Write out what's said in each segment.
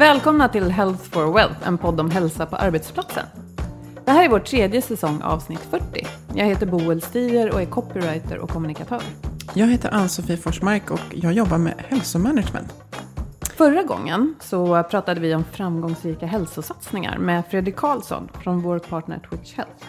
Välkomna till Health for Wealth, en podd om hälsa på arbetsplatsen. Det här är vår tredje säsong, avsnitt 40. Jag heter Boel Stier och är copywriter och kommunikatör. Jag heter Ann-Sofie Forsmark och jag jobbar med hälsomanagement. Förra gången så pratade vi om framgångsrika hälsosatsningar med Fredrik Karlsson från vår partner Twitch Health.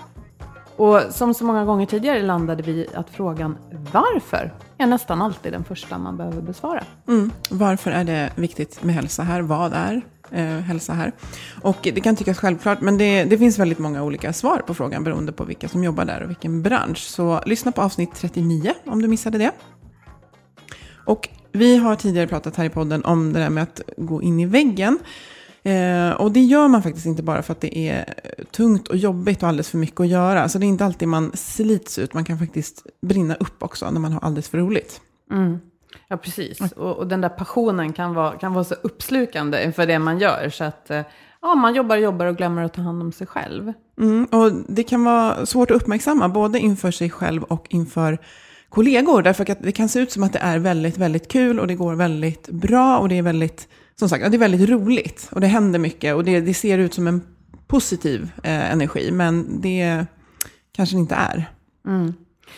Och som så många gånger tidigare landade vi i att frågan varför är nästan alltid den första man behöver besvara. Mm. Varför är det viktigt med hälsa här? Vad är eh, hälsa här? Och det kan tyckas självklart, men det, det finns väldigt många olika svar på frågan beroende på vilka som jobbar där och vilken bransch. Så lyssna på avsnitt 39 om du missade det. Och vi har tidigare pratat här i podden om det där med att gå in i väggen. Eh, och det gör man faktiskt inte bara för att det är tungt och jobbigt och alldeles för mycket att göra. Så det är inte alltid man slits ut, man kan faktiskt brinna upp också när man har alldeles för roligt. Mm. Ja, precis. Och, och, den där passionen kan vara, kan vara så uppslukande inför det man gör. Så att eh, ja, man jobbar och jobbar och glömmer att ta hand om sig själv. Mm, och det kan vara svårt att uppmärksamma, både inför sig själv och inför kollegor. Därför att det kan se ut som att det är väldigt, väldigt kul och det går väldigt bra och det är väldigt som sagt, det är väldigt roligt och det händer mycket och det, det ser ut som en positiv eh, energi, men det kanske inte är. Mm.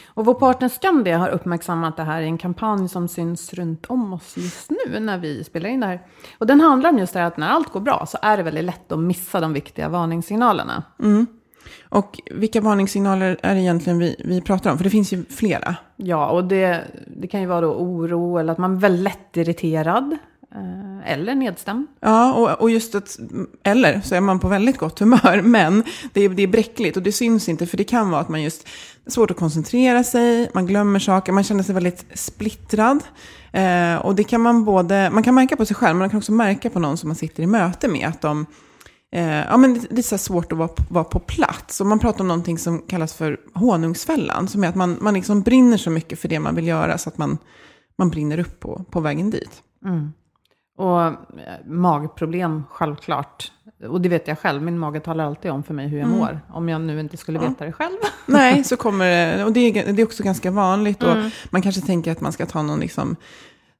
Och vår partner Skandia har uppmärksammat det här i en kampanj som syns runt om oss just nu när vi spelar in det här. Och den handlar om just det här att när allt går bra så är det väldigt lätt att missa de viktiga varningssignalerna. Mm. Och vilka varningssignaler är det egentligen vi, vi pratar om? För det finns ju flera. Ja, och det, det kan ju vara då oro eller att man är väldigt lätt irriterad. Eh, eller nedstämd. Ja, och, och just att, eller så är man på väldigt gott humör, men det är, det är bräckligt och det syns inte, för det kan vara att man just, svårt att koncentrera sig, man glömmer saker, man känner sig väldigt splittrad. Eh, och det kan man både, man kan märka på sig själv, men man kan också märka på någon som man sitter i möte med, att de, eh, ja men det, det är så svårt att vara, vara på plats. Och man pratar om någonting som kallas för honungsfällan, som är att man, man liksom brinner så mycket för det man vill göra, så att man, man brinner upp på, på vägen dit. Mm. Och eh, magproblem, självklart. Och det vet jag själv, min mage talar alltid om för mig hur jag mm. mår. Om jag nu inte skulle veta ja. det själv. Nej, så kommer det. Och det är, det är också ganska vanligt. Mm. Och man kanske tänker att man ska ta någon liksom,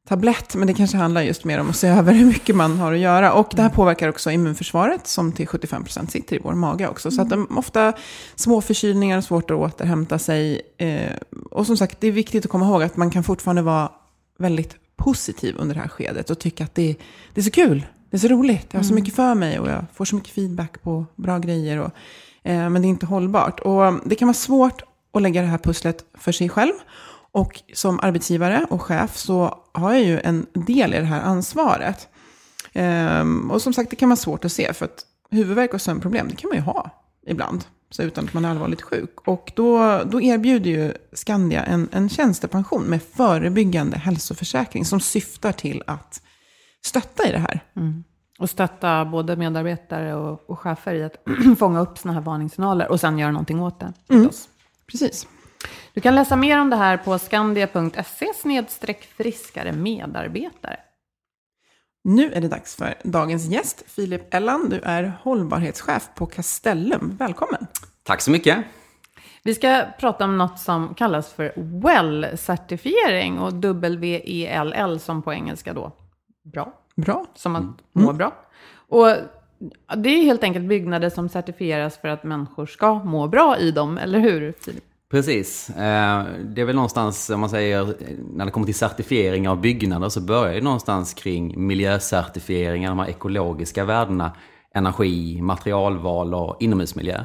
tablett, men det kanske handlar just mer om att se över hur mycket man har att göra. Och det här mm. påverkar också immunförsvaret, som till 75% sitter i vår mage också. Så att de, ofta små förkylningar svårt att återhämta sig. Eh, och som sagt, det är viktigt att komma ihåg att man kan fortfarande vara väldigt positiv under det här skedet och tycka att det, det är så kul. Det är så roligt. Jag har så mm. mycket för mig och jag får så mycket feedback på bra grejer. Och, eh, men det är inte hållbart. Och det kan vara svårt att lägga det här pusslet för sig själv. Och som arbetsgivare och chef så har jag ju en del i det här ansvaret. Ehm, och som sagt, det kan vara svårt att se, för att huvudvärk och sömnproblem, det kan man ju ha ibland, så utan att man är allvarligt sjuk. Och då, då erbjuder ju Skandia en, en tjänstepension med förebyggande hälsoförsäkring som syftar till att stötta i det här. Och stötta både medarbetare och, och chefer i att fånga upp sådana här varningssignaler och sen göra någonting åt det. förstås. Precis. Du kan läsa mer om det här på skandia.se friskare medarbetare. Nu är det dags för dagens gäst, Filip Ellan. Du är hållbarhetschef på Castellum. Välkommen! Tack så mycket. Vi ska prata om något som kallas för WELL-certifiering och W-E-L-L som på engelska då. Bra, Bra. som att må bra. Och det är helt enkelt byggnader som certifieras för att människor ska må bra i dem, eller hur Filip? Precis. Eh, det är väl någonstans, om man säger, när det kommer till certifiering av byggnader så börjar det någonstans kring miljöcertifieringar, de här ekologiska värdena, energi, materialval och inomhusmiljö.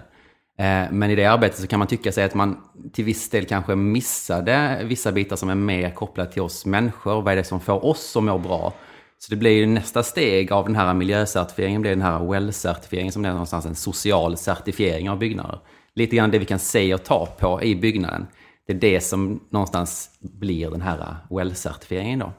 Eh, men i det arbetet så kan man tycka sig att man till viss del kanske missade vissa bitar som är mer kopplade till oss människor. Vad är det som får oss att må bra? Så det blir ju nästa steg av den här miljöcertifieringen, blir den här WELL-certifieringen som är någonstans en social certifiering av byggnader. Lite grann det vi kan se och ta på i byggnaden. Det är det som någonstans blir den här WELL-certifieringen då.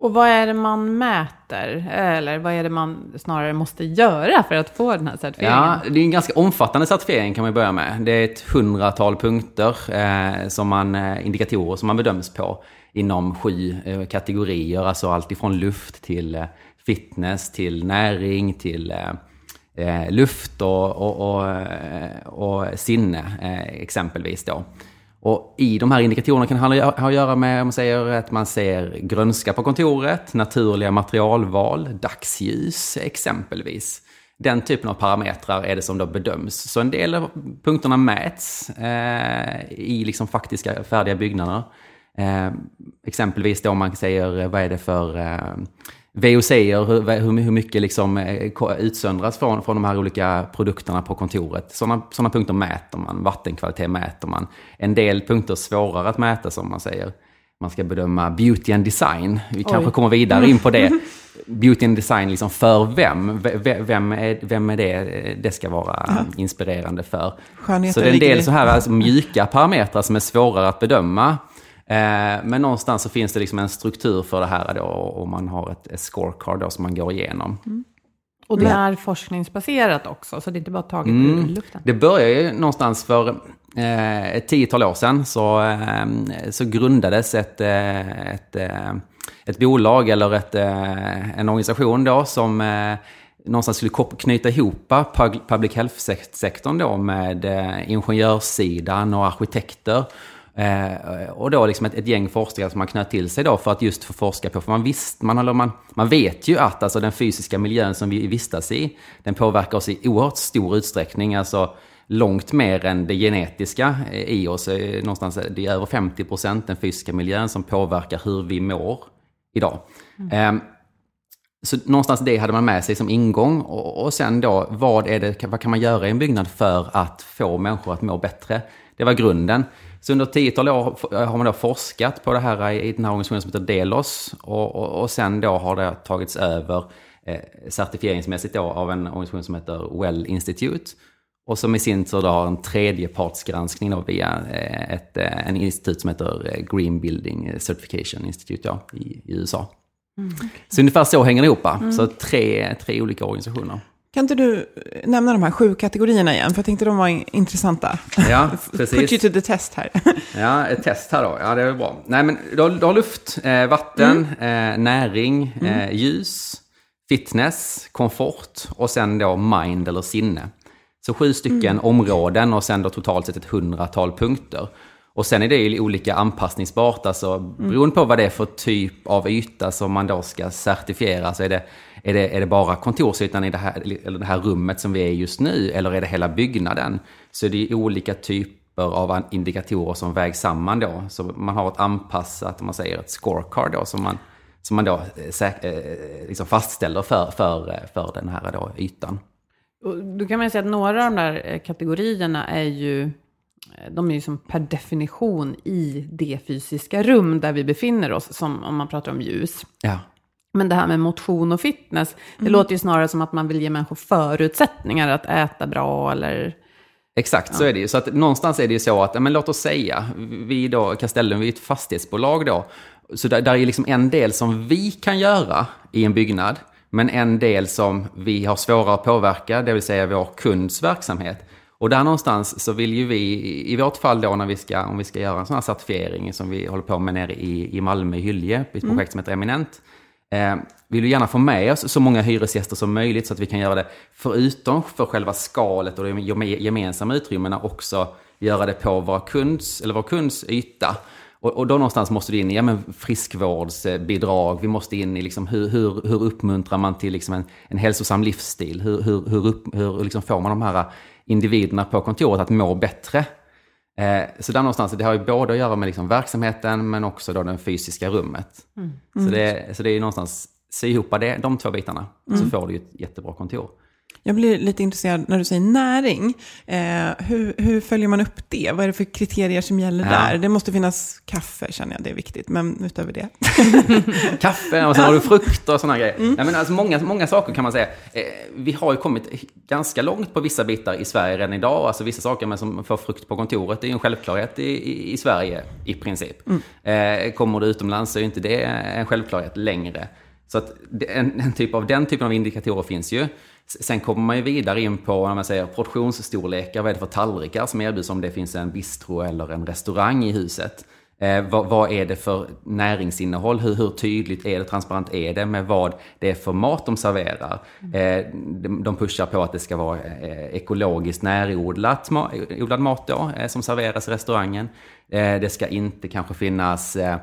Och vad är det man mäter? Eller vad är det man snarare måste göra för att få den här certifieringen? Ja, det är en ganska omfattande certifiering kan man börja med. Det är ett hundratal punkter, eh, som man, eh, indikatorer som man bedöms på inom sju eh, kategorier. Alltså allt ifrån luft till eh, fitness, till näring, till eh, luft och, och, och, eh, och sinne eh, exempelvis då. Och i de här indikatorerna kan det ha att göra med om man säger att man ser grönska på kontoret, naturliga materialval, dagsljus exempelvis. Den typen av parametrar är det som då bedöms. Så en del av punkterna mäts eh, i liksom faktiska färdiga byggnader. Eh, exempelvis då om man säger vad är det för eh, VOCer, hur, hur, hur mycket liksom eh, utsöndras från, från de här olika produkterna på kontoret. Sådana, sådana punkter mäter man, vattenkvalitet mäter man. En del punkter är svårare att mäta som man säger. Man ska bedöma beauty and design. Vi kanske kommer vidare in på det. Beauty and design, liksom för vem? V- Vem är, vem är det det ska vara inspirerande för? Skönheten Så det är en del så här alltså, mjuka parametrar som är svårare att bedöma. Eh, men någonstans så finns det liksom en struktur för det här då, och man har ett, scorecard då som man går igenom. Och det är forskningsbaserat också, så det är inte bara taget Mm. ur luften. Det började ju någonstans för eh, ett tiotal år sedan så, eh, så grundades ett, eh, ett, eh, ett bolag eller ett, eh, en organisation då som någonstans skulle knyta ihop pub- public health-sektorn då med ingenjörssidan och arkitekter. Eh, och då liksom ett, ett gäng forskare som man knöt till sig då för att just få forska på. För man, visst, man, håller- man, man vet ju att alltså, den fysiska miljön som vi vistas i, den påverkar oss i oerhört stor utsträckning. Alltså långt mer än det genetiska i oss. Eh, Någonstans, eh, det är över 50 procent den fysiska miljön som påverkar hur vi mår idag. Eh, så någonstans det hade man med sig som ingång. Och, och sen då, vad, är det, vad kan man göra i en byggnad för att få människor att må bättre? Det var grunden. Så under ett tiotal år har man då forskat på det här i den här organisationen som heter Delos. Och, och, och sen då har det tagits över eh, certifieringsmässigt då av en organisation som heter Well Institute. Och som i sin tur då har en tredjepartsgranskning då via eh, ett, eh, en institut som heter eh, Green Building Certification Institute då, i, i USA. Så ungefär så hänger det ihop. va? Så tre, tre olika organisationer. Kan inte du nämna de här sju kategorierna igen? För jag tänkte de var in- intressanta. Ja, Put you precis. to the test här. Ja, ett test här då. Ja, det är bra. Nej, men du har, du har luft, eh, vatten, eh, näring, eh, ljus, fitness, komfort och sen då mind eller sinne. Så sju stycken områden och sen då totalt sett ett hundratal punkter. Och sen är det ju olika anpassningsbart, alltså beroende på vad det är för typ av yta som man då ska certifiera. Så är det, är det, är det bara kontorsytan i det här, eller det här rummet som vi är i just nu, eller är det hela byggnaden? Så det är olika typer av indikatorer som vägs samman då. Så man har ett anpassat, om man säger ett scorecard då, som man, som man då eh, säk- eh, liksom fastställer för, för, eh, för den här då ytan. Då kan man säga att några av de där eh, kategorierna är ju, eh, de är ju som per definition i det fysiska rum där vi befinner oss, som om man pratar om ljus. Ja. Men det här med motion och fitness, det mm. låter ju snarare som att man vill ge människor förutsättningar att äta bra eller... Exakt, ja. så är det ju. Så att någonstans är det ju så att, men låt oss säga, vi då, Castellum, vi är ett fastighetsbolag då, så där, där är liksom en del som vi kan göra i en byggnad, men en del som vi har svårare att påverka, det vill säga vår kunds verksamhet. Och där någonstans så vill ju vi, i vårt fall då när vi ska, om vi ska göra en sån här certifiering som vi håller på med nere i, i Malmö, Hylje, ett mm. projekt som heter Eminent. Eh, vill vi gärna få med oss så många hyresgäster som möjligt så att vi kan göra det, förutom för själva skalet och de gemensamma utrymmena, också göra det på våra kunds, eller vår kunds yta. Och, och, då någonstans måste du in i ja, men friskvårdsbidrag, vi måste in i liksom hur, hur, hur uppmuntrar man till liksom en, en hälsosam livsstil? Hur, hur, hur, upp, hur liksom får man de här individerna på kontoret att må bättre? Eh, så där någonstans, det har ju både att göra med liksom verksamheten men också då det fysiska rummet. Mm. Så, det, så det är någonstans, sy ihop det, de två bitarna, mm. så får du ett jättebra kontor. Jag blir lite intresserad när du säger näring. Eh, hur, hur, följer man upp det? Vad är det för kriterier som gäller ja. där? Det måste finnas kaffe, känner jag, det är viktigt. Men utöver det. kaffe och sen har du frukt och sådana grejer. Mm. Ja, men alltså många, många saker kan man säga. Eh, vi har ju kommit ganska långt på vissa bitar i Sverige redan idag. Alltså vissa saker med som får frukt på kontoret, det är ju en självklarhet i, i, i Sverige i princip. Mm. Eh, kommer du utomlands så är inte det en självklarhet längre. Så att en, en typ av, den typen av indikatorer finns ju. Sen kommer man ju vidare in på när man säger portionsstorlekar, vad är det för tallrikar som erbjuds om det finns en bistro eller en restaurang i huset. Eh, vad, vad, är det för näringsinnehåll? Hur, hur, tydligt är det, transparent är det med vad det är för mat de serverar? Eh, de, de pushar på att det ska vara eh, ekologiskt närodlat odlad mat då, eh, som serveras i restaurangen. Eh, det ska inte kanske finnas eh,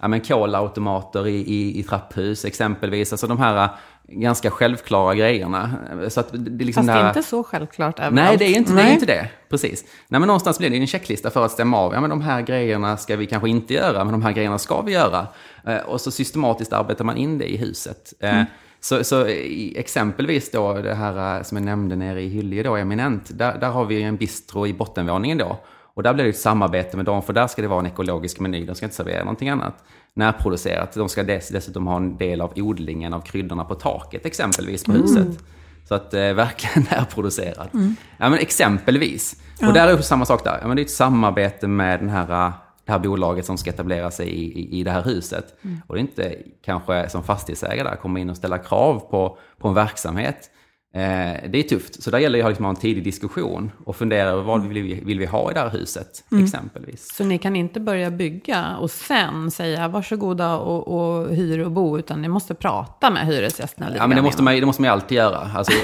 ja, men kolautomater i, i, i trapphus exempelvis. Alltså de här ganska självklara grejerna. Så att det, liksom Fast det är inte så självklart överallt. Nej, det är inte det. Är inte det. Precis. Nej, men någonstans blir det en checklista för att stämma av. Ja, men de här grejerna ska vi kanske inte göra, men de här grejerna ska vi göra. Eh, och så systematiskt arbetar man in det i huset. Eh, mm. Så, så exempelvis då det här eh, som jag nämnde nere i Hyllie då, Eminent, där, där har vi en bistro i bottenvåningen då. Och där blir det ett samarbete med dem, för där ska det vara en ekologisk meny, de ska inte servera någonting annat närproducerat. De ska dess, dessutom ha en del av odlingen av kryddorna på taket exempelvis på mm. huset. Så att eh, verkligen närproducerat. Mm. Ja, men exempelvis. Ja. Och där är det samma sak där. Ja, men det är ett samarbete med den här, eh, det här bolaget som ska etablera sig i, i, i det här huset. Mm. Och det är inte kanske som fastighetsägare där komma in och ställa krav på, på en verksamhet. Eh, det är tufft, så där gäller det att liksom ha en tidig diskussion och fundera över vad vill vi, vill vi ha i det här huset, mm. exempelvis. Så ni kan inte börja bygga och sen säga varsågoda och, och hyr och bo, utan ni måste prata med hyresgästerna lite Ja, men det måste, man, det måste man alltid göra. Alltså,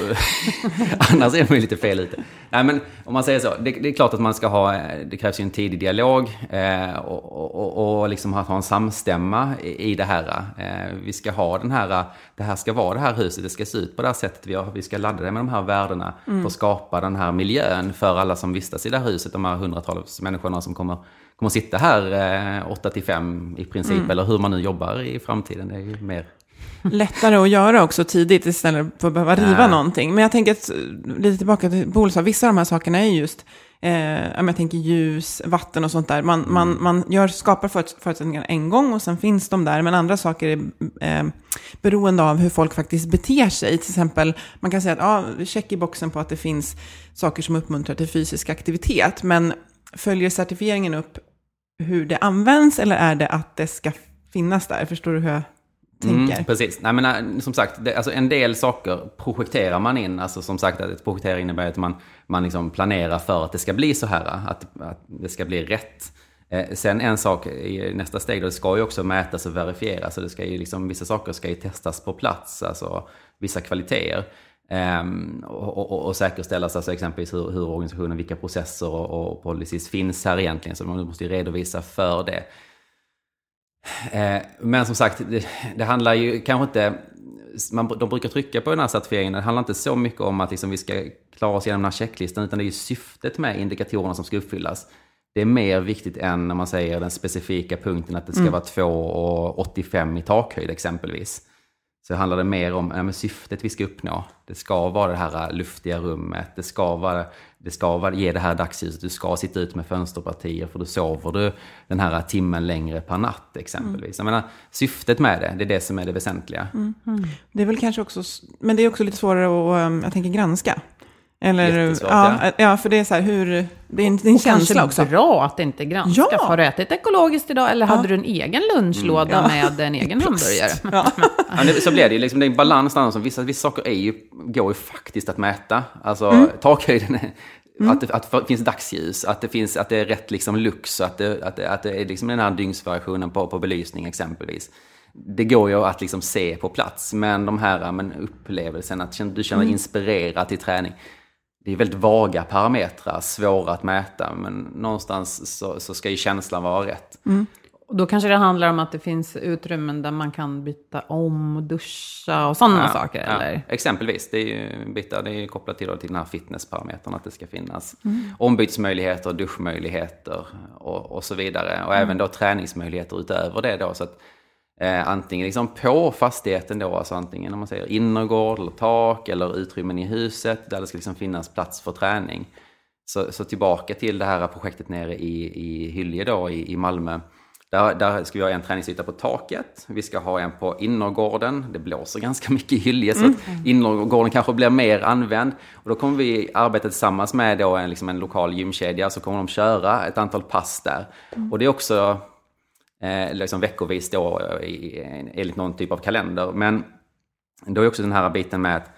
annars är man ju lite fel ute. Nej, men om man säger så, det, det, är klart att man ska ha, det krävs ju en tidig dialog eh, och, och, och liksom ha en samstämma i, i det här. Eh, vi ska ha den här, det här ska vara det här huset, det ska se ut på det här sättet, vi, har, vi ska ladda det med de här värdena mm. för att skapa den här miljön för alla som vistas i det här huset, de här hundratals människorna som kommer, kommer sitta här eh, 8 till 5 i princip, mm. eller hur man nu jobbar i framtiden. Det är ju mer lättare att göra också tidigt istället för att behöva riva ja. någonting. Men jag tänker att, lite tillbaka till Bolsa, vissa av de här sakerna är just, eh, jag tänker ljus, vatten och sånt där. Man, mm. man, man gör, skapar förutsättningar en gång och sen finns de där. Men andra saker är eh, beroende av hur folk faktiskt beter sig. Till exempel, man kan säga att ja, check i boxen på att det finns saker som uppmuntrar till fysisk aktivitet. Men följer certifieringen upp hur det används eller är det att det ska finnas där? Förstår du hur jag tänker. Mm, precis. Nej, men, äh, som sagt, det, alltså en del saker projekterar man in. Alltså, som sagt, att ett projektera innebär att man, man liksom planerar för att det ska bli så här. Att, att det ska bli rätt. Eh, sen en sak i nästa steg, då, det ska ju också mätas och verifieras. Så det ska ju liksom, vissa saker ska ju testas på plats, alltså vissa kvaliteter. Um, och, och, och säkerställas alltså exempelvis hur, hur organisationen, vilka processer och, och policies finns här egentligen. Så man måste ju redovisa för det. Eh, men som sagt, det, det, handlar ju kanske inte... Man, de brukar trycka på den här certifieringen. Det handlar inte så mycket om att liksom vi ska klara oss igenom den här checklistan, utan det är ju syftet med indikatorerna som ska uppfyllas. Det är mer viktigt än när man säger den specifika punkten att det ska mm. vara 2,85 i takhöjd exempelvis. Så handlar det mer om ja, syftet vi ska uppnå. Det ska vara det här luftiga rummet, det ska, vara, det ska vara, ge det här dagsljuset, du ska sitta ut med fönsterpartier för då sover du den här timmen längre per natt exempelvis. Mm. Jag menar, syftet med det, det är det som är det väsentliga. Mm. Mm. Det är väl kanske också, men det är också lite svårare att, um, jag tänker, granska. Eller, ja, ja. ja, för det är så här, hur, det är en, det är en känsla också. bra att det inte granskas. Ja. Har du ätit ekologiskt idag eller ja. hade du en egen lunchlåda mm, ja. med en egen hamburgare? Ja. ja. det, så blir det ju, liksom, det är en balans där. Vissa, vissa saker är ju, går ju faktiskt att mäta. Alltså mm. takhöjden, är, mm. att, det, att det finns dagsljus, att det, finns, att det är rätt liksom lux, att det, att det, att det är liksom den här dygnsvariationen på, på belysning exempelvis det går ju att liksom se på plats, men de här men upplevelsen, att du känner dig mm. inspirerad till träning, det är väldigt vaga parametrar, svåra att mäta, men någonstans så, så ska ju känslan vara rätt. Mm. Och då kanske det handlar om att det finns utrymmen där man kan byta om och duscha och sådana ja, saker? Ja. Eller? Exempelvis, det är ju byta, det är kopplat till, till den här fitnessparametern, att det ska finnas mm. ombytesmöjligheter, duschmöjligheter och, och så vidare. Och mm. även då träningsmöjligheter utöver det då. Så att Eh, antingen liksom på fastigheten då, alltså antingen om man säger innergård eller tak eller utrymmen i huset där det ska liksom finnas plats för träning. Så, så tillbaka till det här projektet nere i, i Hylje då i, i Malmö. Där, där ska vi ha en träningsyta på taket. Vi ska ha en på innergården. Det blåser ganska mycket i Hylje så mm. innergården kanske blir mer använd. Och då kommer vi arbeta tillsammans med då en, liksom en lokal gymkedja så kommer de köra ett antal pass där. Mm. Och det är också eh, liksom veckovis då i, enligt någon typ av kalender. Men då är också den här biten med att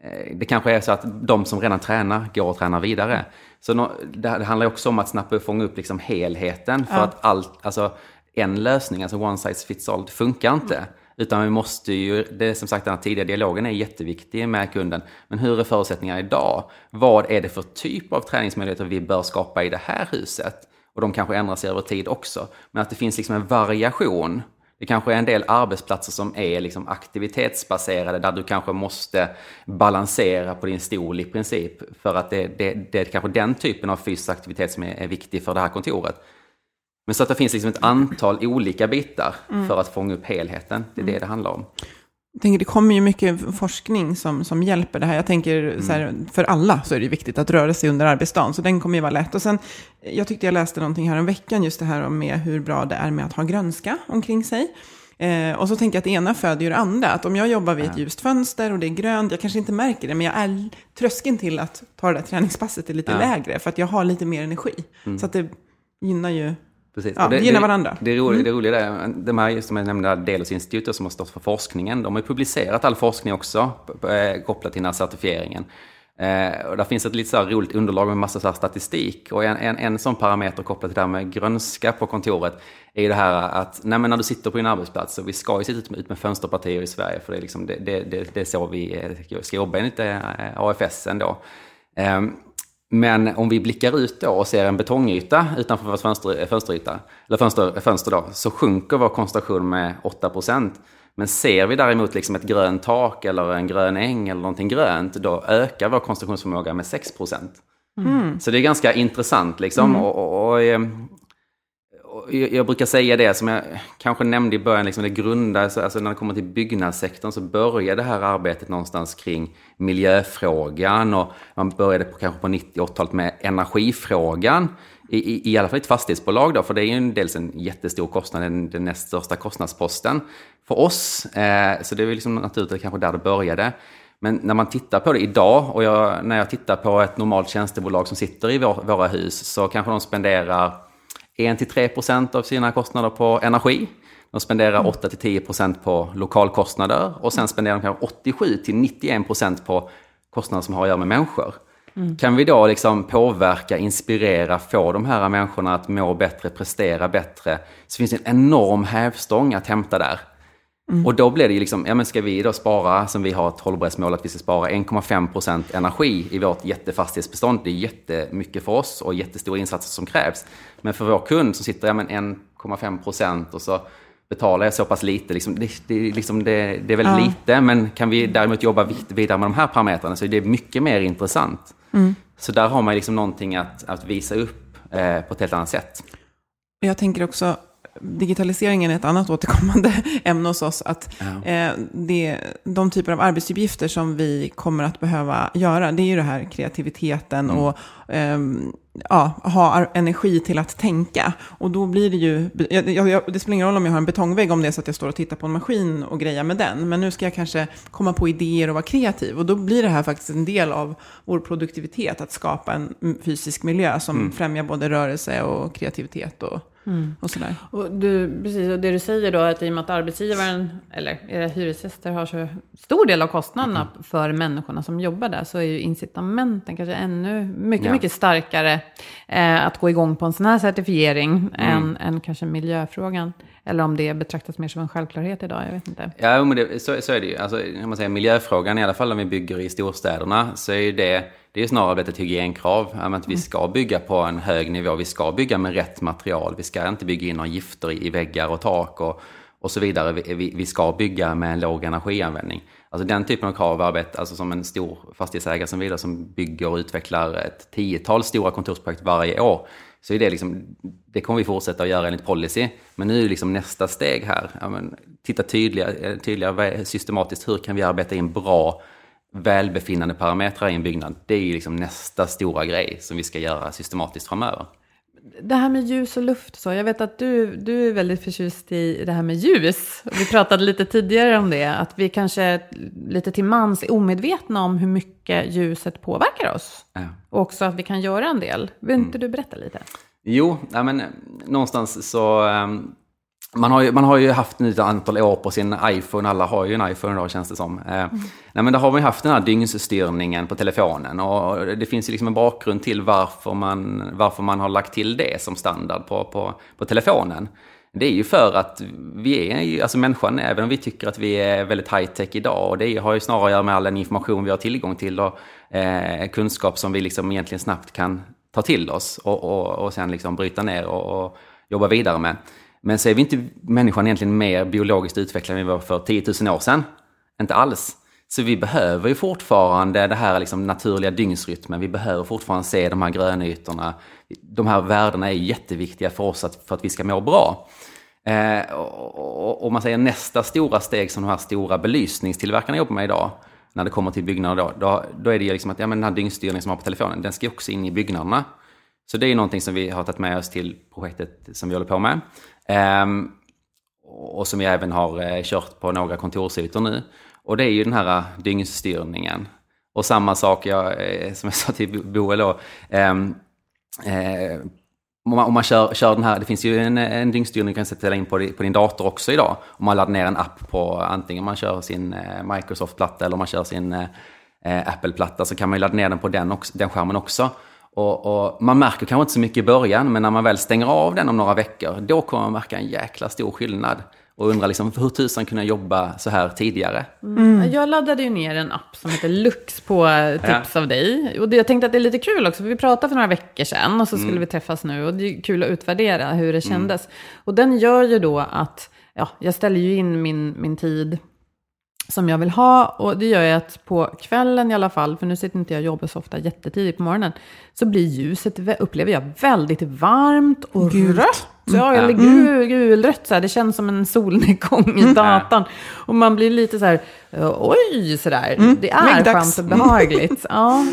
eh, det kanske är så att de som redan tränar går och tränar vidare. Så no, det, det, handlar också om att snabbt fånga upp liksom helheten. För ja. att allt, alltså en lösning, alltså one size fits all, funkar inte. Mm. Utan vi måste ju, det är som sagt den här tidiga dialogen är jätteviktig med kunden. Men hur är förutsättningarna idag? Vad är det för typ av träningsmöjligheter vi bör skapa i det här huset? Och de kanske ändrar sig över tid också. Men att det finns liksom en variation. Det kanske är en del arbetsplatser som är liksom aktivitetsbaserade där du kanske måste balansera på din stol i princip. För att det, det, det är kanske den typen av fysisk aktivitet som är, är viktig för det här kontoret. Men så att det finns liksom ett antal olika bitar mm. för att fånga upp helheten. Det är mm. det det handlar om. Tänker, det kommer ju mycket forskning som, som hjälper det här. Jag tänker, mm. så här, för alla så är det viktigt att röra sig under arbetsdagen, så den kommer ju vara lätt. Och sen, jag tyckte jag läste någonting här om veckan, just det här med hur bra det är med att ha grönska omkring sig. Eh, och så tänker jag att det ena föder ju det andra. Att om jag jobbar vid ett ljust fönster och det är grönt, jag kanske inte märker det, men jag är, tröskeln till att ta det där träningspasset är lite ja. lägre, för att jag har lite mer energi. Mm. Så att det gynnar ju Precis. Ja, det, gillar varandra. Det, det, roliga, mm. det roliga är, de här som jag nämnde, Delos institut som har stått för forskningen, de har ju publicerat all forskning också eh, kopplat till den här certifieringen. Eh, och där finns ett lite så roligt underlag med massa så statistik. Och en, en, en sån parameter kopplat till det här med grönska på kontoret är ju det här att nej, när du sitter på din arbetsplats, och vi ska ju sitta ut med, ut med fönsterpartier i Sverige, för det är, liksom, det, det, det, det är så vi eh, ska jobba enligt AFS ändå. Eh, men om vi blickar ut då och ser en betongyta utanför vår fönster, fönsteryta, eller fönster, fönster då, så sjunker vår koncentration med 8% Men ser vi däremot liksom ett grönt tak eller en grön äng eller någonting grönt, då ökar vår koncentrationsförmåga med 6 mm. Så det är ganska intressant liksom. Mm. Och, och, och, ehm, jag brukar säga det som jag kanske nämnde i början, liksom det grunda, alltså när det kommer till byggnadssektorn så började det här arbetet någonstans kring miljöfrågan och man började på, kanske på 90-talet med energifrågan. I, i, I alla fall ett fastighetsbolag då, för det är ju dels en jättestor kostnad, den, den näst största kostnadsposten för oss. Eh, så det är liksom naturligt kanske där det började. Men när man tittar på det idag och jag, när jag tittar på ett normalt tjänstebolag som sitter i vår, våra hus så kanske de spenderar 1-3% av sina kostnader på energi. De spenderar 8-10% mm. på lokalkostnader och sen spenderar de kanske 87-91% på kostnader som har att göra med människor. Mm. Kan vi då liksom påverka, inspirera, få de här människorna att må bättre, prestera bättre, så finns det en enorm hävstång att hämta där. Mm. Och då blir det ju liksom, ja men ska vi då spara, som vi har ett hållbarhetsmål att vi ska spara 1,5% energi i vårt jättefastighetsbestånd. Det är jättemycket för oss och jättestora insatser som krävs. Men för vår kund som sitter, ja men 1,5% och så betalar jag så pass lite. Liksom, det, det, liksom det, det är väldigt ja. lite, men kan vi däremot jobba vidare med de här parametrarna så är det mycket mer intressant. Mm. Så där har man liksom någonting att, att visa upp eh, på ett helt annat sätt. Jag tänker också, digitaliseringen är ett annat återkommande ämne hos oss. Att Ja. eh, det, de typer av arbetsuppgifter som vi kommer att behöva göra, det är ju det här kreativiteten Mm. och ehm, ja, ha energi till att tänka. Och då blir det ju, jag, jag, det spelar ingen roll om jag har en betongvägg om det är så att jag står och tittar på en maskin och grejar med den. Men nu ska jag kanske komma på idéer och vara kreativ. Och då blir det här faktiskt en del av vår produktivitet, att skapa en fysisk miljö som Mm. främjar både rörelse och kreativitet och, och sådär. Och du, precis, och det du säger då att i och med att arbetsgivaren, eller era hyresgäster har så stor del av kostnaderna för människorna som jobbar där, så är ju incitamenten kanske ännu mycket, Ja. mycket starkare eh, att gå igång på en sån här certifiering än, än kanske miljöfrågan. Eller om det betraktas mer som en självklarhet idag, jag vet inte. Ja, men det, så, så är det ju. Alltså, man säger miljöfrågan, i alla fall om vi bygger i storstäderna, så är ju det, det är snarare blivit ett hygienkrav. Att vi ska bygga på en hög nivå, vi ska bygga med rätt material, vi ska inte bygga in några gifter i, väggar och tak och, och så vidare. Vi, vi, ska bygga med en låg energianvändning. Alltså den typen av krav arbetar, alltså som en stor fastighetsägare som vidare som bygger och utvecklar ett tiotal stora kontorsprojekt varje år. Så är det liksom, det kommer vi fortsätta att göra enligt policy. Men nu är liksom nästa steg här, ja, men, titta tydligare, tydligare systematiskt, hur kan vi arbeta in bra välbefinnande parametrar i en byggnad? Det är ju liksom nästa stora grej som vi ska göra systematiskt framöver. Det här med ljus och luft så, jag vet att du, du är väldigt förtjust i det här med ljus. Vi pratade lite tidigare om det, att vi kanske lite till mans är omedvetna om hur mycket ljuset påverkar oss. Ja. Och också att vi kan göra en del. Vill inte du berätta lite? Jo, ja, men någonstans så... ehm, man har, ju, man har ju haft nu ett antal år på sin iPhone, alla har ju en iPhone idag känns det som. Eh, nej, men då har man ju haft den här dygnsstyrningen på telefonen och det finns ju liksom en bakgrund till varför man, varför man har lagt till det som standard på, på, på telefonen. Det är ju för att vi är ju, alltså människan, även om vi tycker att vi är väldigt high tech idag, och det har ju snarare att göra med all den information vi har tillgång till och eh, kunskap som vi liksom egentligen snabbt kan ta till oss och, och, och sen liksom bryta ner och, och jobba vidare med. Men så är vi inte människan egentligen mer biologiskt utvecklad än vi var för 10 000 år sedan. Inte alls. Så vi behöver ju fortfarande det här liksom naturliga dygnsrytmen. Vi behöver fortfarande se de här grönytorna. De här värdena är jätteviktiga för oss att, för att vi ska må bra. Eh, och, och, och man säger nästa stora steg som de här stora belysningstillverkarna jobbar med idag, när det kommer till byggnader då, då, då är det ju liksom att ja, men den här dygnsstyrningen som man har på telefonen, den ska ju också in i byggnaderna. Så det är någonting som vi har tagit med oss till projektet som vi håller på med. Ehm, och som vi även har eh, kört på några kontorsytor nu. Och det är ju den här eh, dygnsstyrningen. Och samma sak, jag, eh, som jag sa till Boel då, ehm, om man, om man kör, kör den här, det finns ju en, en dygnstyrning du kan sätta in på, på din dator också idag. Om man laddar ner en app på antingen man kör sin Microsoft-platta eller om man kör sin eh, Apple-platta så kan man ju ladda ner den på den, också, den skärmen också. Och, och man märker kanske inte så mycket i början, men när man väl stänger av den om några veckor, då kommer man märka en jäkla stor skillnad. Och undra liksom, hur tusan kunde jag jobba så här tidigare? Jag laddade ju ner en app som heter Lux på tips av dig. Och det, jag tänkte att det är lite kul också, för vi pratade för några veckor sedan och så skulle vi träffas nu. Och det är kul att utvärdera hur det kändes. Och den gör ju då att, ja, jag ställer ju in min, min tid som jag vill ha. Och det gör ju att på kvällen i alla fall, för nu sitter inte jag och jobbar så ofta jättetidigt på morgonen, så blir ljuset, upplever jag, väldigt varmt och Gult. rött. Ja, eller gul, gulrött så här. Det känns som en solnedgång i datorn. Och man blir lite så här, eh, oj, så där. Det är skönt och behagligt. Ja.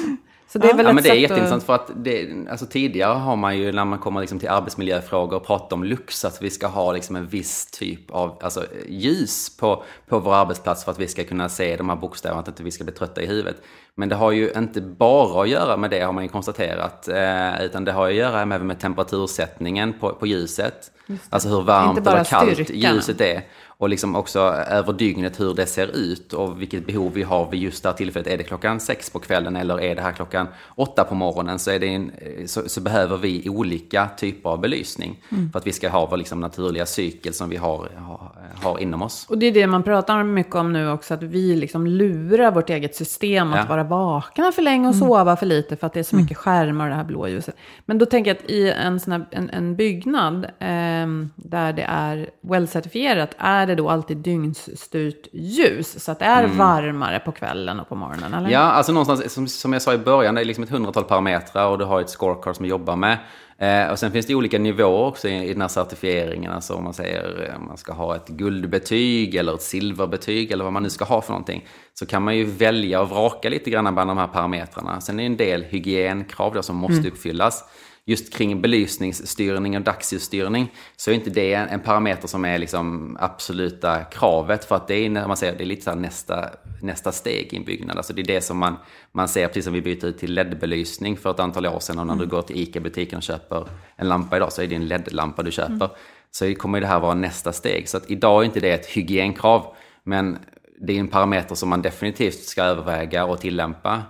Så det är väl Ja, men det är jätteintressant för att det, alltså tidigare har man ju när man kommer liksom till arbetsmiljöfrågor pratat om lux, att vi ska ha liksom en viss typ av alltså, ljus på, på vår arbetsplats för att vi ska kunna se de här bokstäverna, att inte vi ska bli trötta i huvudet. Men det har ju inte bara att göra med det har man ju konstaterat, eh, utan det har att göra även med temperatursättningen på, på ljuset. Alltså hur varmt eller kallt styrkan. ljuset är. Och liksom också över dygnet hur det ser ut och vilket behov vi har vid just det här tillfället. Är det klockan sex på kvällen eller är det här klockan åtta på morgonen så, en, så, så behöver vi olika typer av belysning. För att vi ska ha vår liksom naturliga cykel som vi har, har, har inom oss. Och det är det man pratar mycket om nu också, att vi liksom lurar vårt eget system att Ja. vara vakna för länge och sova för lite för att det är så mycket skärmar och det här blåljuset. Men då tänker jag att i en, sån här, en, en byggnad ehm, där det är well-certifierat, är det det då alltid dygnsstyrt ljus. Så att det är Mm. varmare på kvällen och på morgonen, eller? Ja, alltså någonstans, som, som jag sa i början, det är liksom ett hundratal parametrar och du har ett scorecard som vi jobbar med. Eh, och sen finns det olika nivåer också i, i den här certifieringen. Alltså om man säger eh, man ska ha ett guldbetyg eller ett silverbetyg eller vad man nu ska ha för någonting. Så kan man ju välja och vraka lite grann bland de här parametrarna. Sen är det en del hygienkrav då som måste uppfyllas. Just kring belysningsstyrning och dagsljusstyrning så är inte det en, parameter som är liksom absoluta kravet. För att det är, när man säger, det är lite så nästa, nästa steg i en byggnad. Alltså det är det som man, man ser, precis som vi byter ut till LED-belysning för ett antal år sedan. Och när du går till ICA-butiken och köper en lampa idag så är det en LED-lampa du köper. Så kommer det här vara nästa steg. Så att idag är inte det ett hygienkrav. Men det är en parameter som man definitivt ska överväga och tillämpa.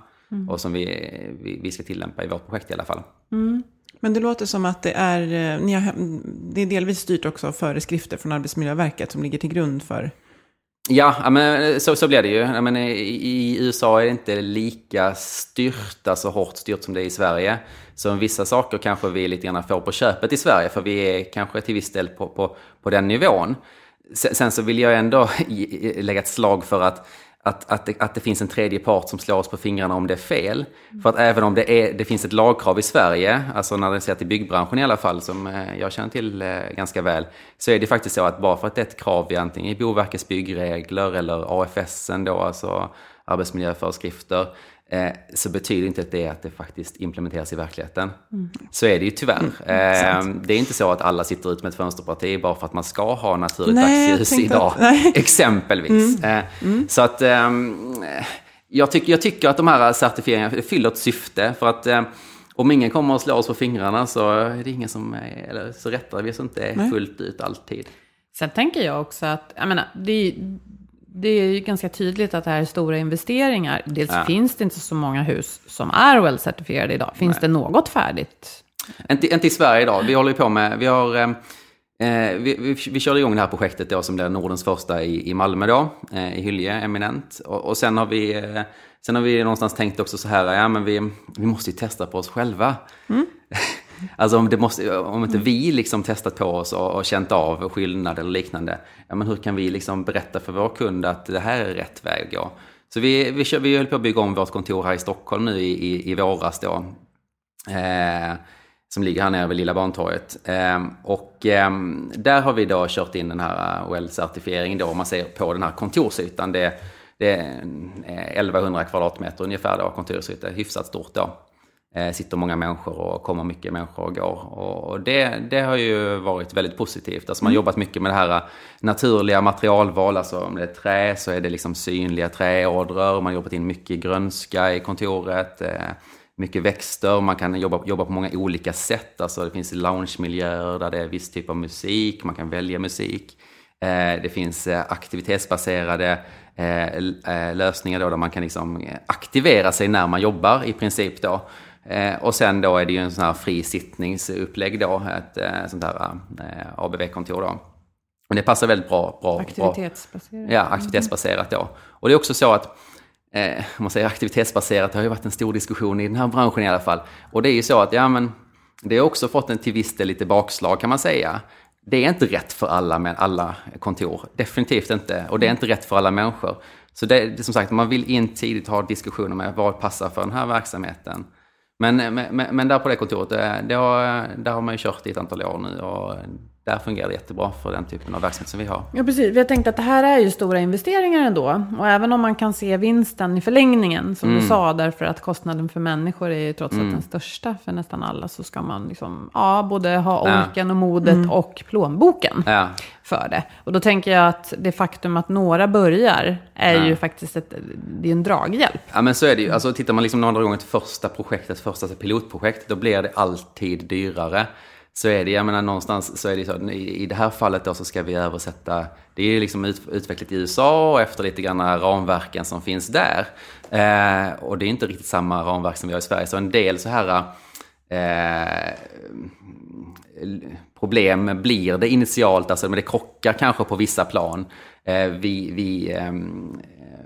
Och som vi, vi, vi ska tillämpa i vårt projekt i alla fall. Men det låter som att det är, eh, ni har, det är delvis styrt också av föreskrifter från Arbetsmiljöverket som ligger till grund för... Ja, men eh, så, så blir det ju. Men eh, i, I USA är det inte lika styrt, alltså hårt styrt som det är i Sverige. Så vissa saker kanske vi lite grann får på köpet i Sverige, för vi är kanske till viss del på, på, på den nivån. Sen, sen så vill jag ändå lägga ett slag för att att, att, det, att det finns en tredje part som slår oss på fingrarna om det är fel. För att även om det, är, det finns ett lagkrav i Sverige, alltså när det ser till byggbranschen i alla fall, som eh, jag känner till eh, ganska väl, så är det faktiskt så att bara för att det är ett krav i antingen i Boverkets byggregler eller AFS då, alltså arbetsmiljöföreskrifter, eh, så betyder inte det att det faktiskt implementeras i verkligheten. Så är det ju tyvärr. Eh, det är inte så att alla sitter ut med ett fönsterparti bara för att man ska ha naturligt Nej, dagsljus idag. att- nej. Exempelvis. Eh, Så att ehm, jag, tycker, jag tycker att de här certifieringarna fyller ett syfte. För att eh, om ingen kommer att slå oss på fingrarna så är det ingen som, är, eller så rättar vi oss inte fullt ut alltid. Sen tänker jag också att, jag menar, det det är ju ganska tydligt att det här är stora investeringar. Dels Ja. finns det inte så många hus som är well-certifierade idag. Finns det något färdigt? Inte, inte i Sverige idag. Vi håller ju på med, vi har, eh, eh, vi, vi, vi körde igång det här projektet då som blir Nordens första i, i Malmö då, eh, i Hylje, eminent. Och, och sen har vi, eh, sen har vi någonstans tänkt också så här, ja men vi, vi måste ju testa på oss själva. Alltså om, det måste, om inte vi liksom testat på oss och, och känt av skillnad eller liknande, ja men hur kan vi liksom berätta för vår kund att det här är rätt väg att gå? Så vi, vi, kör, vi höll på att bygga om vårt kontor här i Stockholm nu i, i, i våras då. Eh, som ligger här nere vid Lilla Bantorget. Eh, och eh, där har vi då kört in den här eh, WELL-certifieringen då, om man ser på den här kontorsytan. Det, det är eh, 1100 kvadratmeter ungefär då, kontorsyta, hyfsat stort då. Eh, sitter många människor och kommer mycket människor och går. Och, det, det har ju varit väldigt positivt. Alltså man har jobbat mycket med det här eh, naturliga materialval, alltså om det är trä så är det liksom synliga träådror. Man har jobbat in mycket grönska i kontoret. Eh, mycket växter, man kan jobba, jobba på många olika sätt. Alltså det finns loungemiljöer där det är viss typ av musik, man kan välja musik. Det finns aktivitetsbaserade lösningar då, där man kan liksom aktivera sig när man jobbar i princip. Då. Eh, och sen då är det ju en sån här fri sittningsupplägg då, ett eh, sånt här eh, ABV-kontor då. Och det passar väldigt bra. bra bra. Aktivitetsbaserat? Ja, aktivitetsbaserat då. Och det är också så att, eh, man säger aktivitetsbaserat, det har ju varit en stor diskussion i den här branschen i alla fall. Och det är ju så att, ja men, det har också fått en till viss del lite bakslag kan man säga. Det är inte rätt för alla med alla kontor, definitivt inte. Och det är inte rätt för alla människor. Så det, det är som sagt, man vill in tidigt ha diskussioner med vad passar för den här verksamheten. Men, men, men där på det kontoret, det, det har, eh, där har man ju kört i ett antal år nu och eh, där fungerar det jättebra för den typen av verksamhet som vi har. Ja, precis. Vi har tänkt att det här är ju stora investeringar ändå. Och även om man kan se vinsten i förlängningen, som Mm. du sa, därför att kostnaden för människor är ju trots allt den största för nästan alla, så ska man liksom, ja, både ha orken och modet och plånboken Ja. för det. Och då tänker jag att det faktum att några börjar är Ja. ju faktiskt ett, det är en draghjälp. Ja men så är det ju. Alltså tittar man liksom några gånger till första projektet, första pilotprojekt, då blir det alltid dyrare. Så är det, jag menar någonstans så är det så, i, i det här fallet då så ska vi översätta, det är ju liksom ut, utvecklat i USA och efter lite grann ramverken som finns där. Eh, och det är inte riktigt samma ramverk som vi har i Sverige, så en del så här eh, problem blir det initialt, alltså, men det krockar kanske på vissa plan. Eh, vi, vi, eh,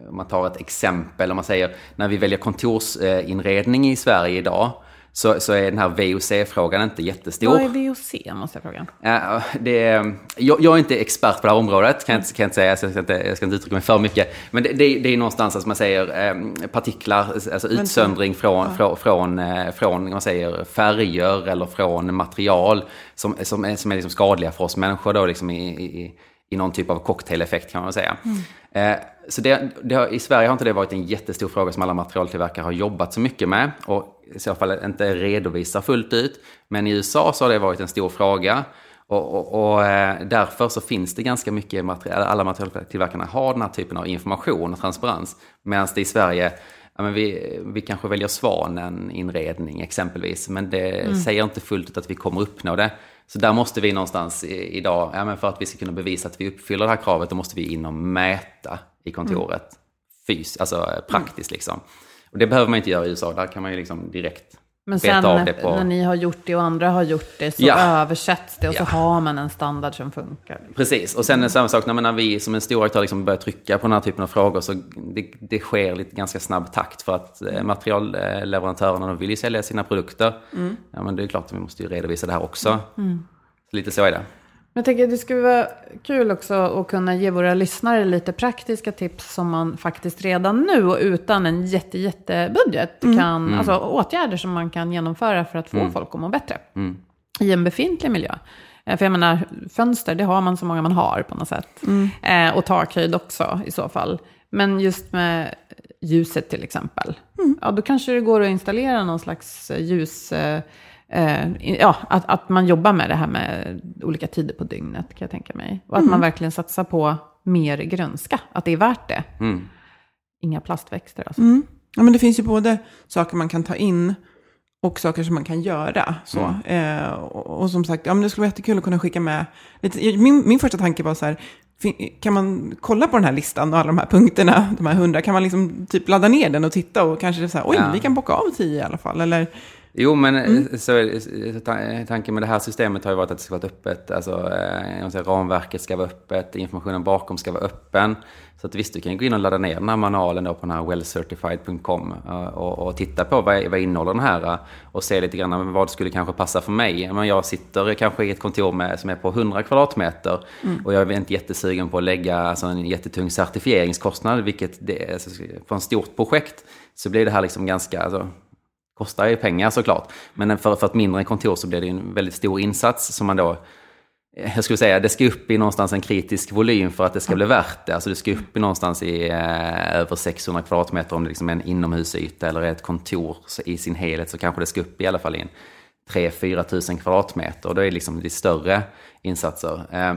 om man tar ett exempel, om man säger när vi väljer kontorsinredning i Sverige idag, så, så är den här VOC-frågan inte jättestor. Vad är VOC, måste jag fråga? Ja, det är, jag, jag är inte expert på det här området, kan jag inte, kan jag inte säga. Så jag, ska inte, jag ska inte uttrycka mig för mycket. Men det, det, det är någonstans, som man säger, eh, partiklar, alltså utsöndring från, från, från, eh, från man säger, färger eller från material som, som är, som är liksom skadliga för oss människor. Då, liksom i, i, i någon typ av cocktaileffekt kan man säga. Mm. Eh, så det, det har, I Sverige har inte det varit en jättestor fråga som alla materialtillverkare har jobbat så mycket med. Och i så fall inte redovisar fullt ut. Men i USA så har det varit en stor fråga. Och, och, och eh, därför så finns det ganska mycket material, alla materialtillverkarna har den här typen av information och transparens. Medan det i Sverige, ja, men vi, vi kanske väljer Svanen-inredning exempelvis. Men det mm. säger inte fullt ut att vi kommer uppnå det. Så där måste vi någonstans i, idag, ja, men för att vi ska kunna bevisa att vi uppfyller det här kravet, då måste vi in och mäta i kontoret. Mm. Fys, alltså praktiskt liksom. Och det behöver man inte göra i USA, där kan man ju liksom direkt men sen på... när ni har gjort det och andra har gjort det så ja. översätts det och ja. så har man en standard som funkar. Precis, och sen är samma sak när, vi som en stor aktör liksom börjar trycka på den här typen av frågor så det, det sker lite ganska snabb takt för att eh, materialleverantörerna vill ju sälja sina produkter. Mm. Ja men det är klart att vi måste ju redovisa det här också. Mm. Lite så är det. Jag tänker att det skulle vara kul också att kunna ge våra lyssnare lite praktiska tips som man faktiskt redan nu och utan en jätte, jättebudget mm. kan, mm. alltså åtgärder som man kan genomföra för att få mm. folk att må bättre mm. i en befintlig miljö. Eh, för jag menar, fönster, det har man så många man har på något sätt. Mm. Eh, och takhöjd också i så fall. Men just med ljuset till exempel. Mm. Ja, då kanske det går att installera någon slags ljus... Eh, eh, ja, att, att man jobbar med det här med olika tider på dygnet kan jag tänka mig. Och att mm. man verkligen satsar på mer grönska, att det är värt det. Mm. Inga plastväxter alltså. Mm. Ja, men det finns ju både saker man kan ta in och saker som man kan göra. Så. Mm. Eh, och, och, som sagt, ja, men det skulle vara jättekul att kunna skicka med lite. Min, min första tanke var så här, kan man kolla på den här listan och alla de här punkterna, de här hundra, kan man liksom typ ladda ner den och titta och kanske säga, oj, ja. vi kan bocka av tio i alla fall. Eller Jo, men mm. så, tanken med det här systemet har ju varit att det ska vara öppet. Alltså, eh, säga, ramverket ska vara öppet, informationen bakom ska vara öppen. Så att visst, du kan gå in och ladda ner den här manualen på den här wellcertified.com eh, och, och, titta på vad, vad innehåller den här eh, och se lite grann vad skulle kanske passa för mig. Men jag sitter kanske i ett kontor med, som är på 100 kvadratmeter mm. och jag är inte jättesugen på att lägga alltså, en jättetung certifieringskostnad, vilket det, alltså, på ett stort projekt så blir det här liksom ganska, alltså, kostar ju pengar såklart. Men för, för ett mindre kontor så blir det en väldigt stor insats som man då eh, jag skulle säga det ska upp i någonstans en kritisk volym för att det ska bli värt det. Alltså det ska upp i någonstans i eh, över 600 kvadratmeter om det liksom är en inomhusyta eller ett kontor i sin helhet så kanske det ska upp i alla fall i en 3-4 tusen kvadratmeter. Då är det liksom det större insatser. Eh,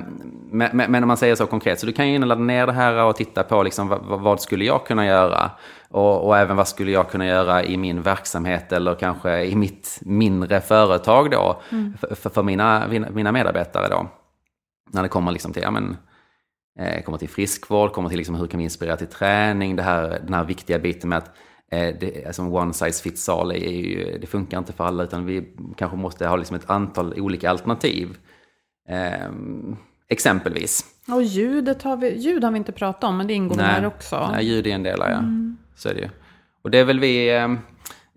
men, men, men, om man säger så konkret, så du kan ju ladda ner det här och titta på liksom, vad, vad skulle jag kunna göra? Och, och, även vad skulle jag kunna göra i min verksamhet eller kanske i mitt mindre företag då, mm. för, för, mina, mina medarbetare då. När det kommer liksom till, ja, men, eh, kommer till friskvård, kommer till liksom, hur kan vi inspirera till träning, det här, den här viktiga biten med att det, alltså one size fits all, är ju, det funkar inte för alla utan vi kanske måste ha liksom ett antal olika alternativ. Eh, exempelvis. Och ljudet har vi, ljud har vi inte pratat om, men det ingår här också. Nej, ljud är en del, ja. Mm. Så är det ju. Och det är väl vi, eh,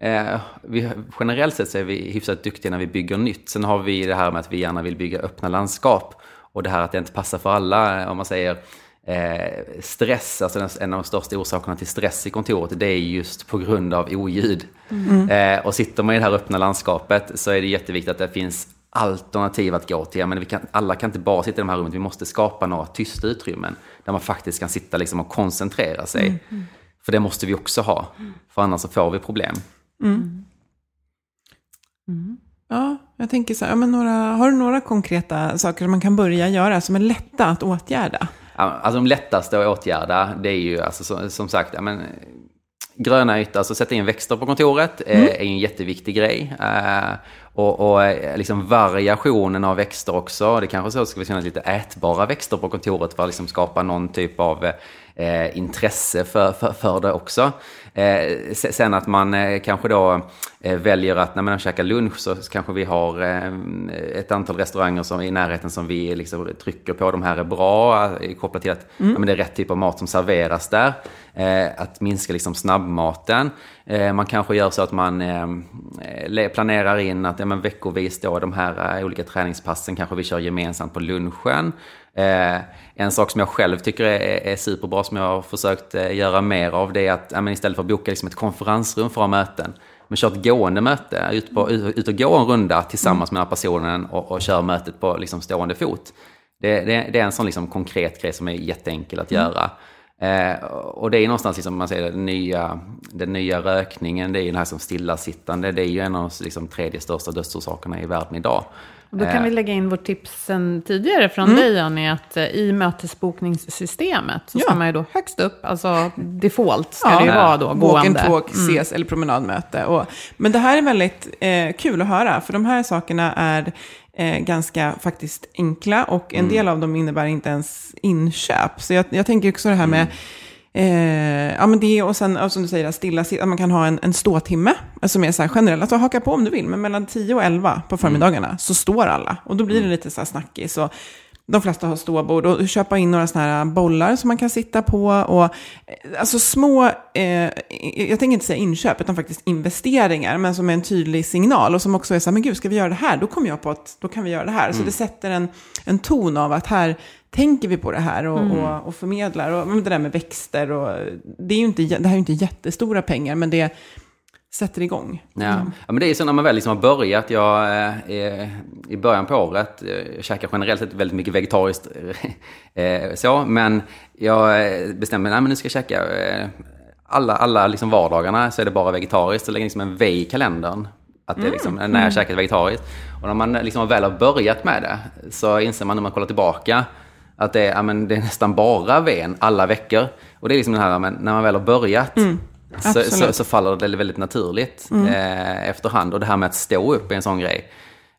eh, vi... Generellt sett så är vi hyfsat duktiga när vi bygger nytt. Sen har vi det här med att vi gärna vill bygga öppna landskap. Och det här att det inte passar för alla, om man säger eh, stress, alltså en av de största orsakerna till stress i kontoret, det är just på grund av oljud. Mm. Eh, och sitter man i det här öppna landskapet så är det jätteviktigt att det finns alternativ att gå till. Men vi kan, alla kan inte bara sitta i de här rummen, vi måste skapa några tysta utrymmen där man faktiskt kan sitta liksom och koncentrera sig. Mm. mm. För det måste vi också ha, för annars så får vi problem. Mm. Mm. Ja, jag tänker så här, men några, har du några konkreta saker som man kan börja göra som är lätta att åtgärda? Alltså de lättaste att åtgärda, det är ju alltså, som sagt, men, gröna ytor, alltså sätta in växter på kontoret mm. är en jätteviktig grej. Uh, och, och eh, liksom variationen av växter också. Det kanske så ska vi finnas lite ätbara växter på kontoret för att liksom skapa någon typ av eh, intresse för, för, för det också. Eh, sen att man eh, kanske då eh, väljer att när man käkar lunch så kanske vi har eh, ett antal restauranger som, i närheten som vi liksom trycker på. De här är bra, eh, kopplat till att mm. ja, men det är rätt typ av mat som serveras där. Att minska liksom snabbmaten. man kanske gör så att man planerar in att ja, men veckovis då de här olika träningspassen kanske vi kör gemensamt på lunchen. Eh, en sak som jag själv tycker är, är superbra, som jag har försökt eh, göra mer av, det är att ja, istället för att boka liksom ett konferensrum för att ha möten, men kör ett gående möte, ut, på, ut, ut och gå en runda tillsammans med den här personen och, och kör mötet på liksom stående fot. Det, det, det är en sån liksom konkret grej som är jätteenkel att mm. göra. Eh, och det är någonstans, liksom, man säger den nya, den nya rökningen, det är ju den här som stillasittande, det är ju en av de liksom, tredje största dödsorsakerna i världen idag. Och då kan eh. vi lägga in vårt tips sen tidigare från mm. dig, Annie, att eh, i mötesbokningssystemet så ska man ju då högst upp, alltså default ska ja. det ju vara då, gående. Walk and talk, mm. ses eller promenadmöte. Och, men det här är väldigt eh, kul att höra, för de här sakerna är eh, ganska faktiskt enkla och en mm. del av dem innebär inte ens inköp. Så jag, jag tänker också det här med mm. Eh, ja, men det och sen som du säger, stilla, att man kan ha en, en ståtimme som är så här generell. Alltså haka på om du vill, men mellan 10 och 11 på förmiddagarna mm. så står alla. Och då blir det mm. lite så här snackis. Och de flesta har ståbord och köpa in några sådana här bollar som man kan sitta på. Och, eh, alltså små, eh, jag tänker inte säga inköp, utan faktiskt investeringar, men som är en tydlig signal och som också är så här, men gud, ska vi göra det här? Då kommer jag på att då kan vi göra det här. Mm. Så det sätter en, en ton av att här tänker vi på det här och, mm. och, och förmedlar. Och det där med växter och det, är ju inte, det här är ju inte jättestora pengar, men det sätter igång. Ja. Mm. ja, men det är så när man väl liksom har börjat. Jag, eh, I början på året, jag eh, käkar generellt sett väldigt mycket vegetariskt. Eh, så, men jag eh, bestämde mig, nu ska jag käka eh, alla, alla liksom vardagarna så är det bara vegetariskt. Så lägger liksom en V i kalendern. Att det är liksom, mm. när jag mm. käkat vegetariskt. Och när man liksom väl har börjat med det så inser man när man kollar tillbaka att det är, ja, men det är nästan bara ven alla veckor. Och det är liksom den här, men när man väl har börjat mm. Så, så, så, faller det väldigt naturligt mm. eh, efterhand. Och det här med att stå upp är en sån grej.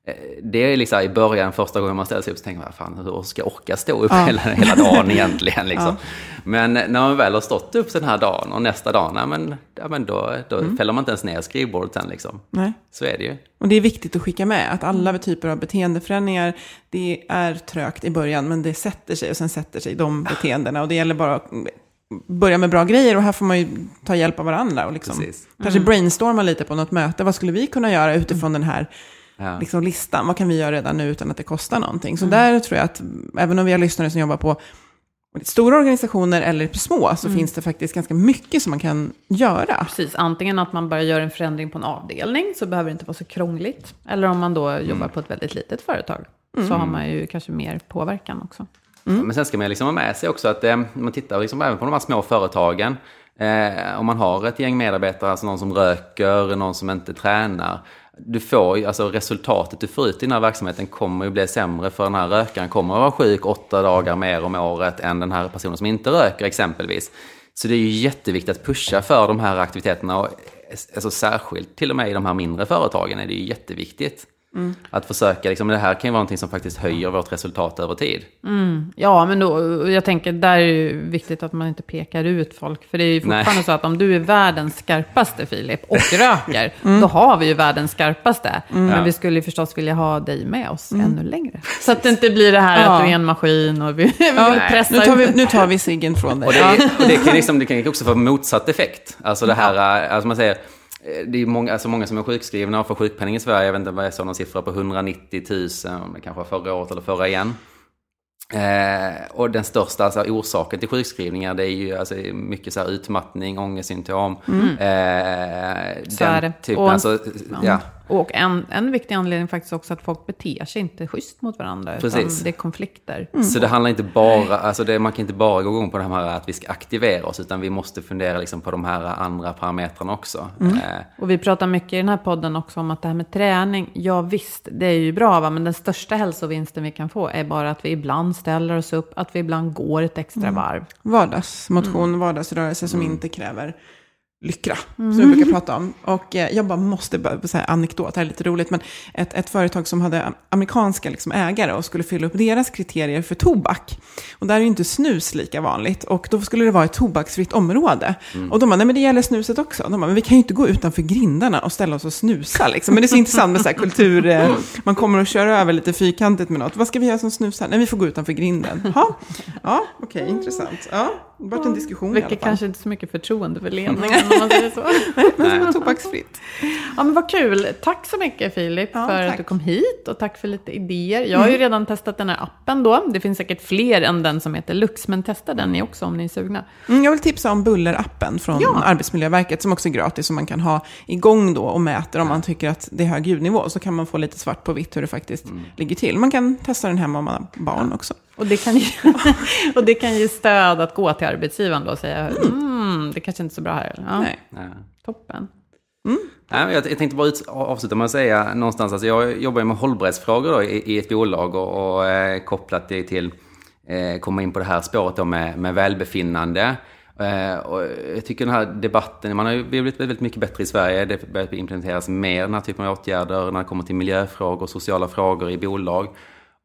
Eh, det är liksom i början, första gången man ställer sig upp, så tänker man, fan, hur ska jag orka stå upp ja. hela, hela dagen egentligen? Liksom. Ja. Men när man väl har stått upp den här dagen och nästa dag, nej, men, ja, men då, då mm. fäller man inte ens ner skrivbordet sen. Liksom. Nej. Så är det ju. Och det är viktigt att skicka med att alla typer av beteendeförändringar, det är trögt i början, men det sätter sig och sen sätter sig de beteendena. Och det gäller bara att börja med bra grejer och här får man ju ta hjälp av varandra och liksom, mm. kanske brainstorma lite på något möte. Vad skulle vi kunna göra utifrån den här ja. liksom, listan. Vad kan vi göra redan nu utan att det kostar någonting? Så mm. där tror jag att, även om vi har lyssnare som jobbar på stora organisationer eller små, så mm. finns det faktiskt ganska mycket som man kan göra. Precis, antingen att man bara gör en förändring på en avdelning, så behöver det inte vara så krångligt. Eller om man då mm. jobbar på ett väldigt litet företag, så mm. har man ju kanske mer påverkan också. Mm. Men sen ska man liksom ha med sig också att eh, man tittar liksom även på de här små företagen. Eh, om man har ett gäng medarbetare, alltså någon som röker, någon som inte tränar du får, alltså resultatet du får ut i den här verksamheten kommer ju bli sämre för den här rökaren kommer att vara sjuk åtta dagar mer om året än den här personen som inte röker exempelvis. Så det är ju jätteviktigt att pusha för de här aktiviteterna och eh, alltså särskilt till och med i de här mindre företagen är det ju jätteviktigt. Mm. Att försöka, liksom, det här kan ju vara någonting som faktiskt höjer vårt resultat över tid. Mm. Ja, men då, jag tänker, där är det ju viktigt att man inte pekar ut folk. För det är ju fortfarande Nej. så att om du är världens skarpaste Filip och röker, mm. då har vi ju världens skarpaste. Mm. Men ja. vi skulle ju förstås vilja ha dig med oss mm. ännu längre. Så att det inte blir det här ja. att du är en maskin och vi, ja, pressar nu tar vi, nu tar vi ciggen från dig. Och det, och det, kan liksom, det kan också få motsatt effekt. Alltså det här, alltså man säger, Eh, det är många, alltså många som är sjukskrivna och får sjukpenning i Sverige. Jag vet inte vad jag såg någon siffra på 190 000, om det kanske var förra året eller förra igen. Eh, och den största alltså, orsaken till sjukskrivningar det är ju alltså, mycket så här, utmattning, ångestsymptom. Mm. Eh, så är det. Typen, och, alltså, ja. Och en, en viktig anledning faktiskt också att folk beter sig inte schysst mot varandra. Precis. Utan det är konflikter. Mm. Så det handlar inte bara, alltså det, man kan inte bara gå igång på det här att vi ska aktivera oss, utan vi måste fundera liksom på de här andra parametrarna också. Mm. Eh. Och vi pratar mycket i den här podden också om att det här med träning, ja visst, det är ju bra, va? men den största hälsovinsten vi kan få är bara att vi ibland ställer oss upp, att vi ibland går ett extra mm. varv. Vardagsmotion, mm. vardagsrörelse som mm. inte kräver Lyckra, som vi brukar prata om. Och eh, jag bara måste bara säga anekdot, det här är lite roligt, men ett, ett företag som hade amerikanska liksom, ägare och skulle fylla upp deras kriterier för tobak. Och där är ju inte snus lika vanligt. Och då skulle det vara ett tobaksfritt område. Och de bara, nej men det gäller snuset också. De bara, men vi kan ju inte gå utanför grindarna och ställa oss och snusa liksom. Men det är så intressant med så här kultur, eh, man kommer och kör över lite fyrkantigt med något. Vad ska vi göra som snusar? Nej, vi får gå utanför grinden. Ha? Ja, okej, intressant. Ja, det har varit en diskussion i alla fall. kanske inte så mycket förtroende för ledningen om man säger så. Men det var tobaksfritt. Ja men vad kul. Tack så mycket Filip Ja, för att tack. du kom hit och tack för lite idéer. Jag har ju redan testat den här appen då. Det finns säkert fler än den som heter Lux, men testa den ni också om ni är sugna. Mm, jag vill tipsa om Bullerappen från Ja. Arbetsmiljöverket som också är gratis som man kan ha igång då och mäter om man tycker att det är hög ljudnivå. Så kan man få lite svart på vitt hur det faktiskt ligger till. Man kan testa den hemma om man har barn också. Och det, kan ge, och det kan ge stöd att gå till arbetsgivaren då och säga mm, det kanske inte är så bra här. Ja, Nej. Toppen. Nej, men jag, jag tänkte bara ut, avsluta med att säga någonstans, alltså jag jobbar ju med hållbarhetsfrågor då i, i ett bolag och, och eh, kopplat det till, eh, komma in på det här spåret då med, med välbefinnande. Eh, och jag tycker den här debatten, man har ju blivit väldigt mycket bättre i Sverige, det börjar implementeras mer den här typen av åtgärder när det kommer till miljöfrågor, sociala frågor i bolag.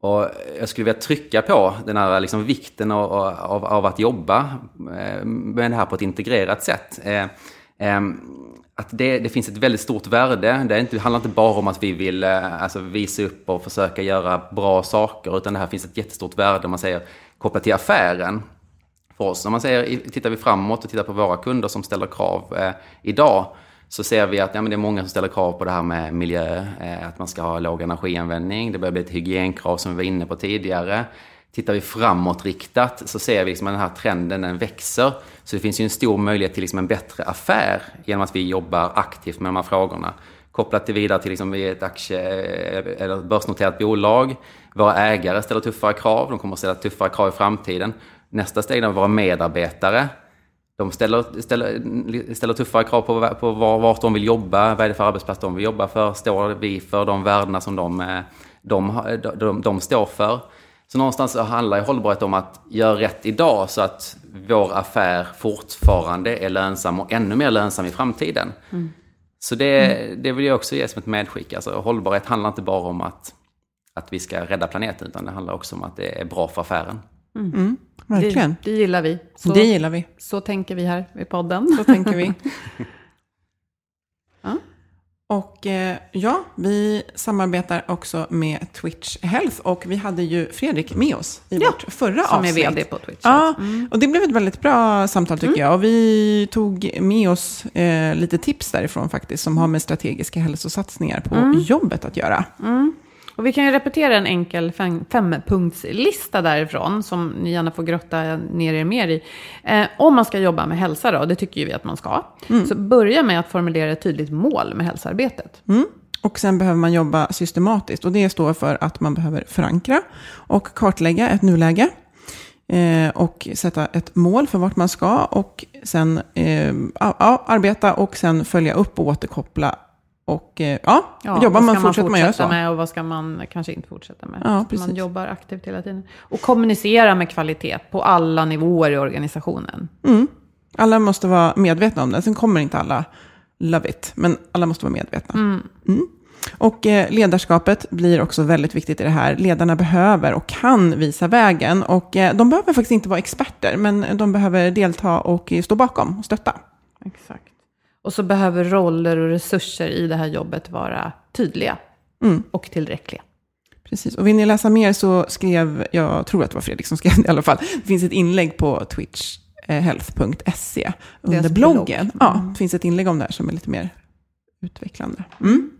Och jag skulle vilja trycka på den här liksom vikten av, av, av att jobba eh, med det här på ett integrerat sätt. Eh, ehm, att det, det finns ett väldigt stort värde. Det, är inte, det handlar inte bara om att vi vill eh, alltså, visa upp och försöka göra bra saker, utan det här finns ett jättestort värde om man säger kopplat till affären för oss. Om man säger, tittar vi framåt och tittar på våra kunder som ställer krav eh, idag, så ser vi att ja, men det är många som ställer krav på det här med miljö, eh, att man ska ha låg energianvändning, det börjar bli ett hygienkrav som vi var inne på tidigare. Tittar vi framåtriktat så ser vi liksom att den här trenden den växer. Så det finns ju en stor möjlighet till liksom en bättre affär genom att vi jobbar aktivt med de här frågorna. Kopplat till vidare till liksom vi är ett aktie eller ett börsnoterat bolag. Våra ägare ställer tuffare krav, de kommer att ställa tuffare krav i framtiden. Nästa steg är våra medarbetare. De ställer, ställer, ställer tuffare krav på, på var, vart de vill jobba, vad är det för arbetsplats de vill jobba för, står vi för de värdena som de, eh, de, de, de står för. Så någonstans handlar ju hållbarhet om att göra rätt idag så att vår affär fortfarande är lönsam och ännu mer lönsam i framtiden. Så det, det vill jag också ge som ett medskick. Alltså, hållbarhet handlar inte bara om att, att vi ska rädda planeten, utan det handlar också om att det är bra för affären. Verkligen. Det, det gillar vi. Så, Det gillar vi. så tänker vi här i podden. Så tänker vi. Ja. Och eh, ja, vi samarbetar också med Twitch Health. Och vi hade ju Fredrik med oss i Ja, vårt förra som är avsnitt. vd på Twitch. Ja, och det blev ett väldigt bra samtal tycker jag. Och vi tog med oss eh, lite tips därifrån faktiskt, som har med strategiska hälsosatsningar på jobbet att göra. Och vi kan ju repetera en enkel fem, fempunktslista därifrån, som ni gärna får grotta ner er mer i. Eh, om man ska jobba med hälsa då, det tycker ju vi att man ska, så börja med att formulera ett tydligt mål med hälsoarbetet. Mm. Och sen behöver man jobba systematiskt. Och det står för att man behöver förankra och kartlägga ett nuläge. Eh, och sätta ett mål för vart man ska. Och sen eh, arbeta och sen följa upp och återkoppla. Och eh, ja, jobbar vad man fortsätter man göra fortsätta så. med och vad ska man kanske inte fortsätta med. Ja, man precis. jobbar aktivt hela tiden. Och kommunicera med kvalitet på alla nivåer i organisationen. Mm. Alla måste vara medvetna om det. Sen kommer inte alla love it, men alla måste vara medvetna. Mm. Och eh, ledarskapet blir också väldigt viktigt i det här. Ledarna behöver och kan visa vägen. Och eh, de behöver faktiskt inte vara experter, men de behöver delta och stå bakom och stötta. Exakt. Och så behöver roller och resurser i det här jobbet vara tydliga Mm. och tillräckliga. Precis. Och vill ni läsa mer så skrev, jag tror att det var Fredrik som skrev det i alla fall, det finns ett inlägg på twitchhealth.se under Deras bloggen. blogg. Mm. Ja, det finns ett inlägg om det här som är lite mer utvecklande. Mm.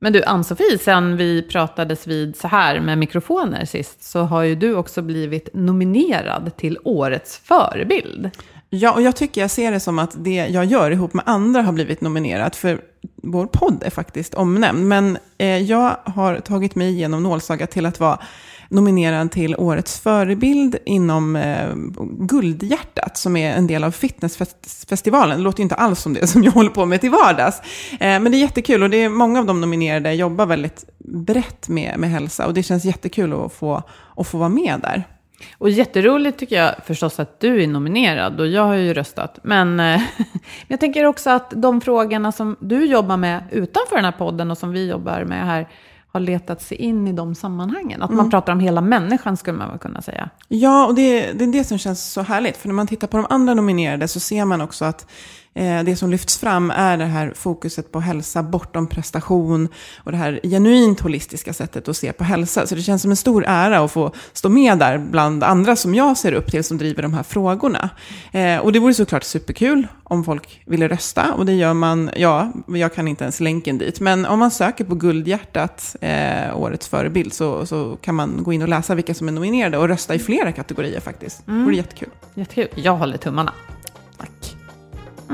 Men du, Ann-Sofie, sen vi pratades vid så här med mikrofoner sist, så har ju du också blivit nominerad till Årets förebild. Ja, och jag tycker jag ser det som att det jag gör ihop med andra har blivit nominerat. För vår podd är faktiskt omnämnd. Men eh, jag har tagit mig igenom nålsaga till att vara nominerad till Årets förebild inom eh, Guldhjärtat, som är en del av fitnessfestivalen. Det låter ju inte alls som det som jag håller på med till vardags. Eh, men det är jättekul och det är många av de nominerade jobbar väldigt brett med, med hälsa. Och det känns jättekul att få, att få vara med där. Och jätteroligt tycker jag förstås att du är nominerad och jag har ju röstat. Men eh, jag tänker också att de frågorna som du jobbar med utanför den här podden och som vi jobbar med här har letat sig in i de sammanhangen. Att man mm. pratar om hela människan skulle man väl kunna säga. Ja, och det, det är det som känns så härligt. För när man tittar på de andra nominerade så ser man också att det som lyfts fram är det här fokuset på hälsa bortom prestation och det här genuint holistiska sättet att se på hälsa. Så det känns som en stor ära att få stå med där bland andra som jag ser upp till som driver de här frågorna. Eh, och det vore såklart superkul om folk ville rösta och det gör man, ja, jag kan inte ens länken dit, men om man söker på Guldhjärtat, eh, årets förebild, så, så kan man gå in och läsa vilka som är nominerade och rösta i flera kategorier faktiskt. Mm. Det vore jättekul. Jättekul. Jag håller tummarna.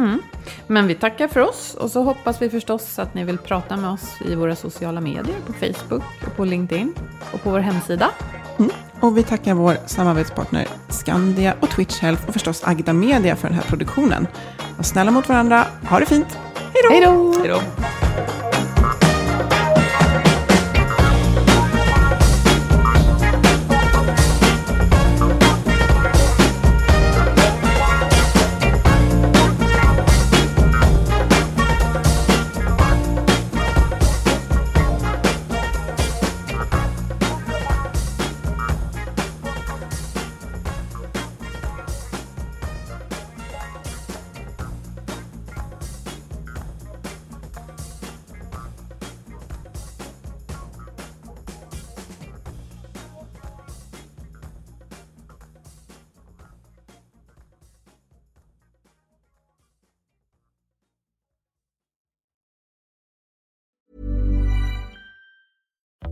Mm. Men vi tackar för oss och så hoppas vi förstås att ni vill prata med oss i våra sociala medier, på Facebook och på LinkedIn och på vår hemsida. Mm. Och vi tackar vår samarbetspartner Skandia och Twitch Health och förstås Agda Media för den här produktionen. Var snälla mot varandra, ha det fint, hej då! Hej då!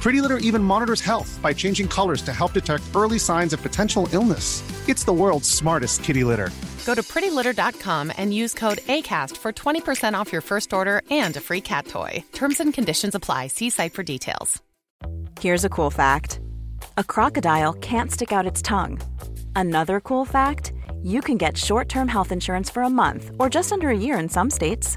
Pretty Litter even monitors health by changing colors to help detect early signs of potential illness. It's the world's smartest kitty litter. Go to prettylitter.com and use code ACAST for 20% off your first order and a free cat toy. Terms and conditions apply. See site for details. Here's a cool fact a crocodile can't stick out its tongue. Another cool fact you can get short term health insurance for a month or just under a year in some states.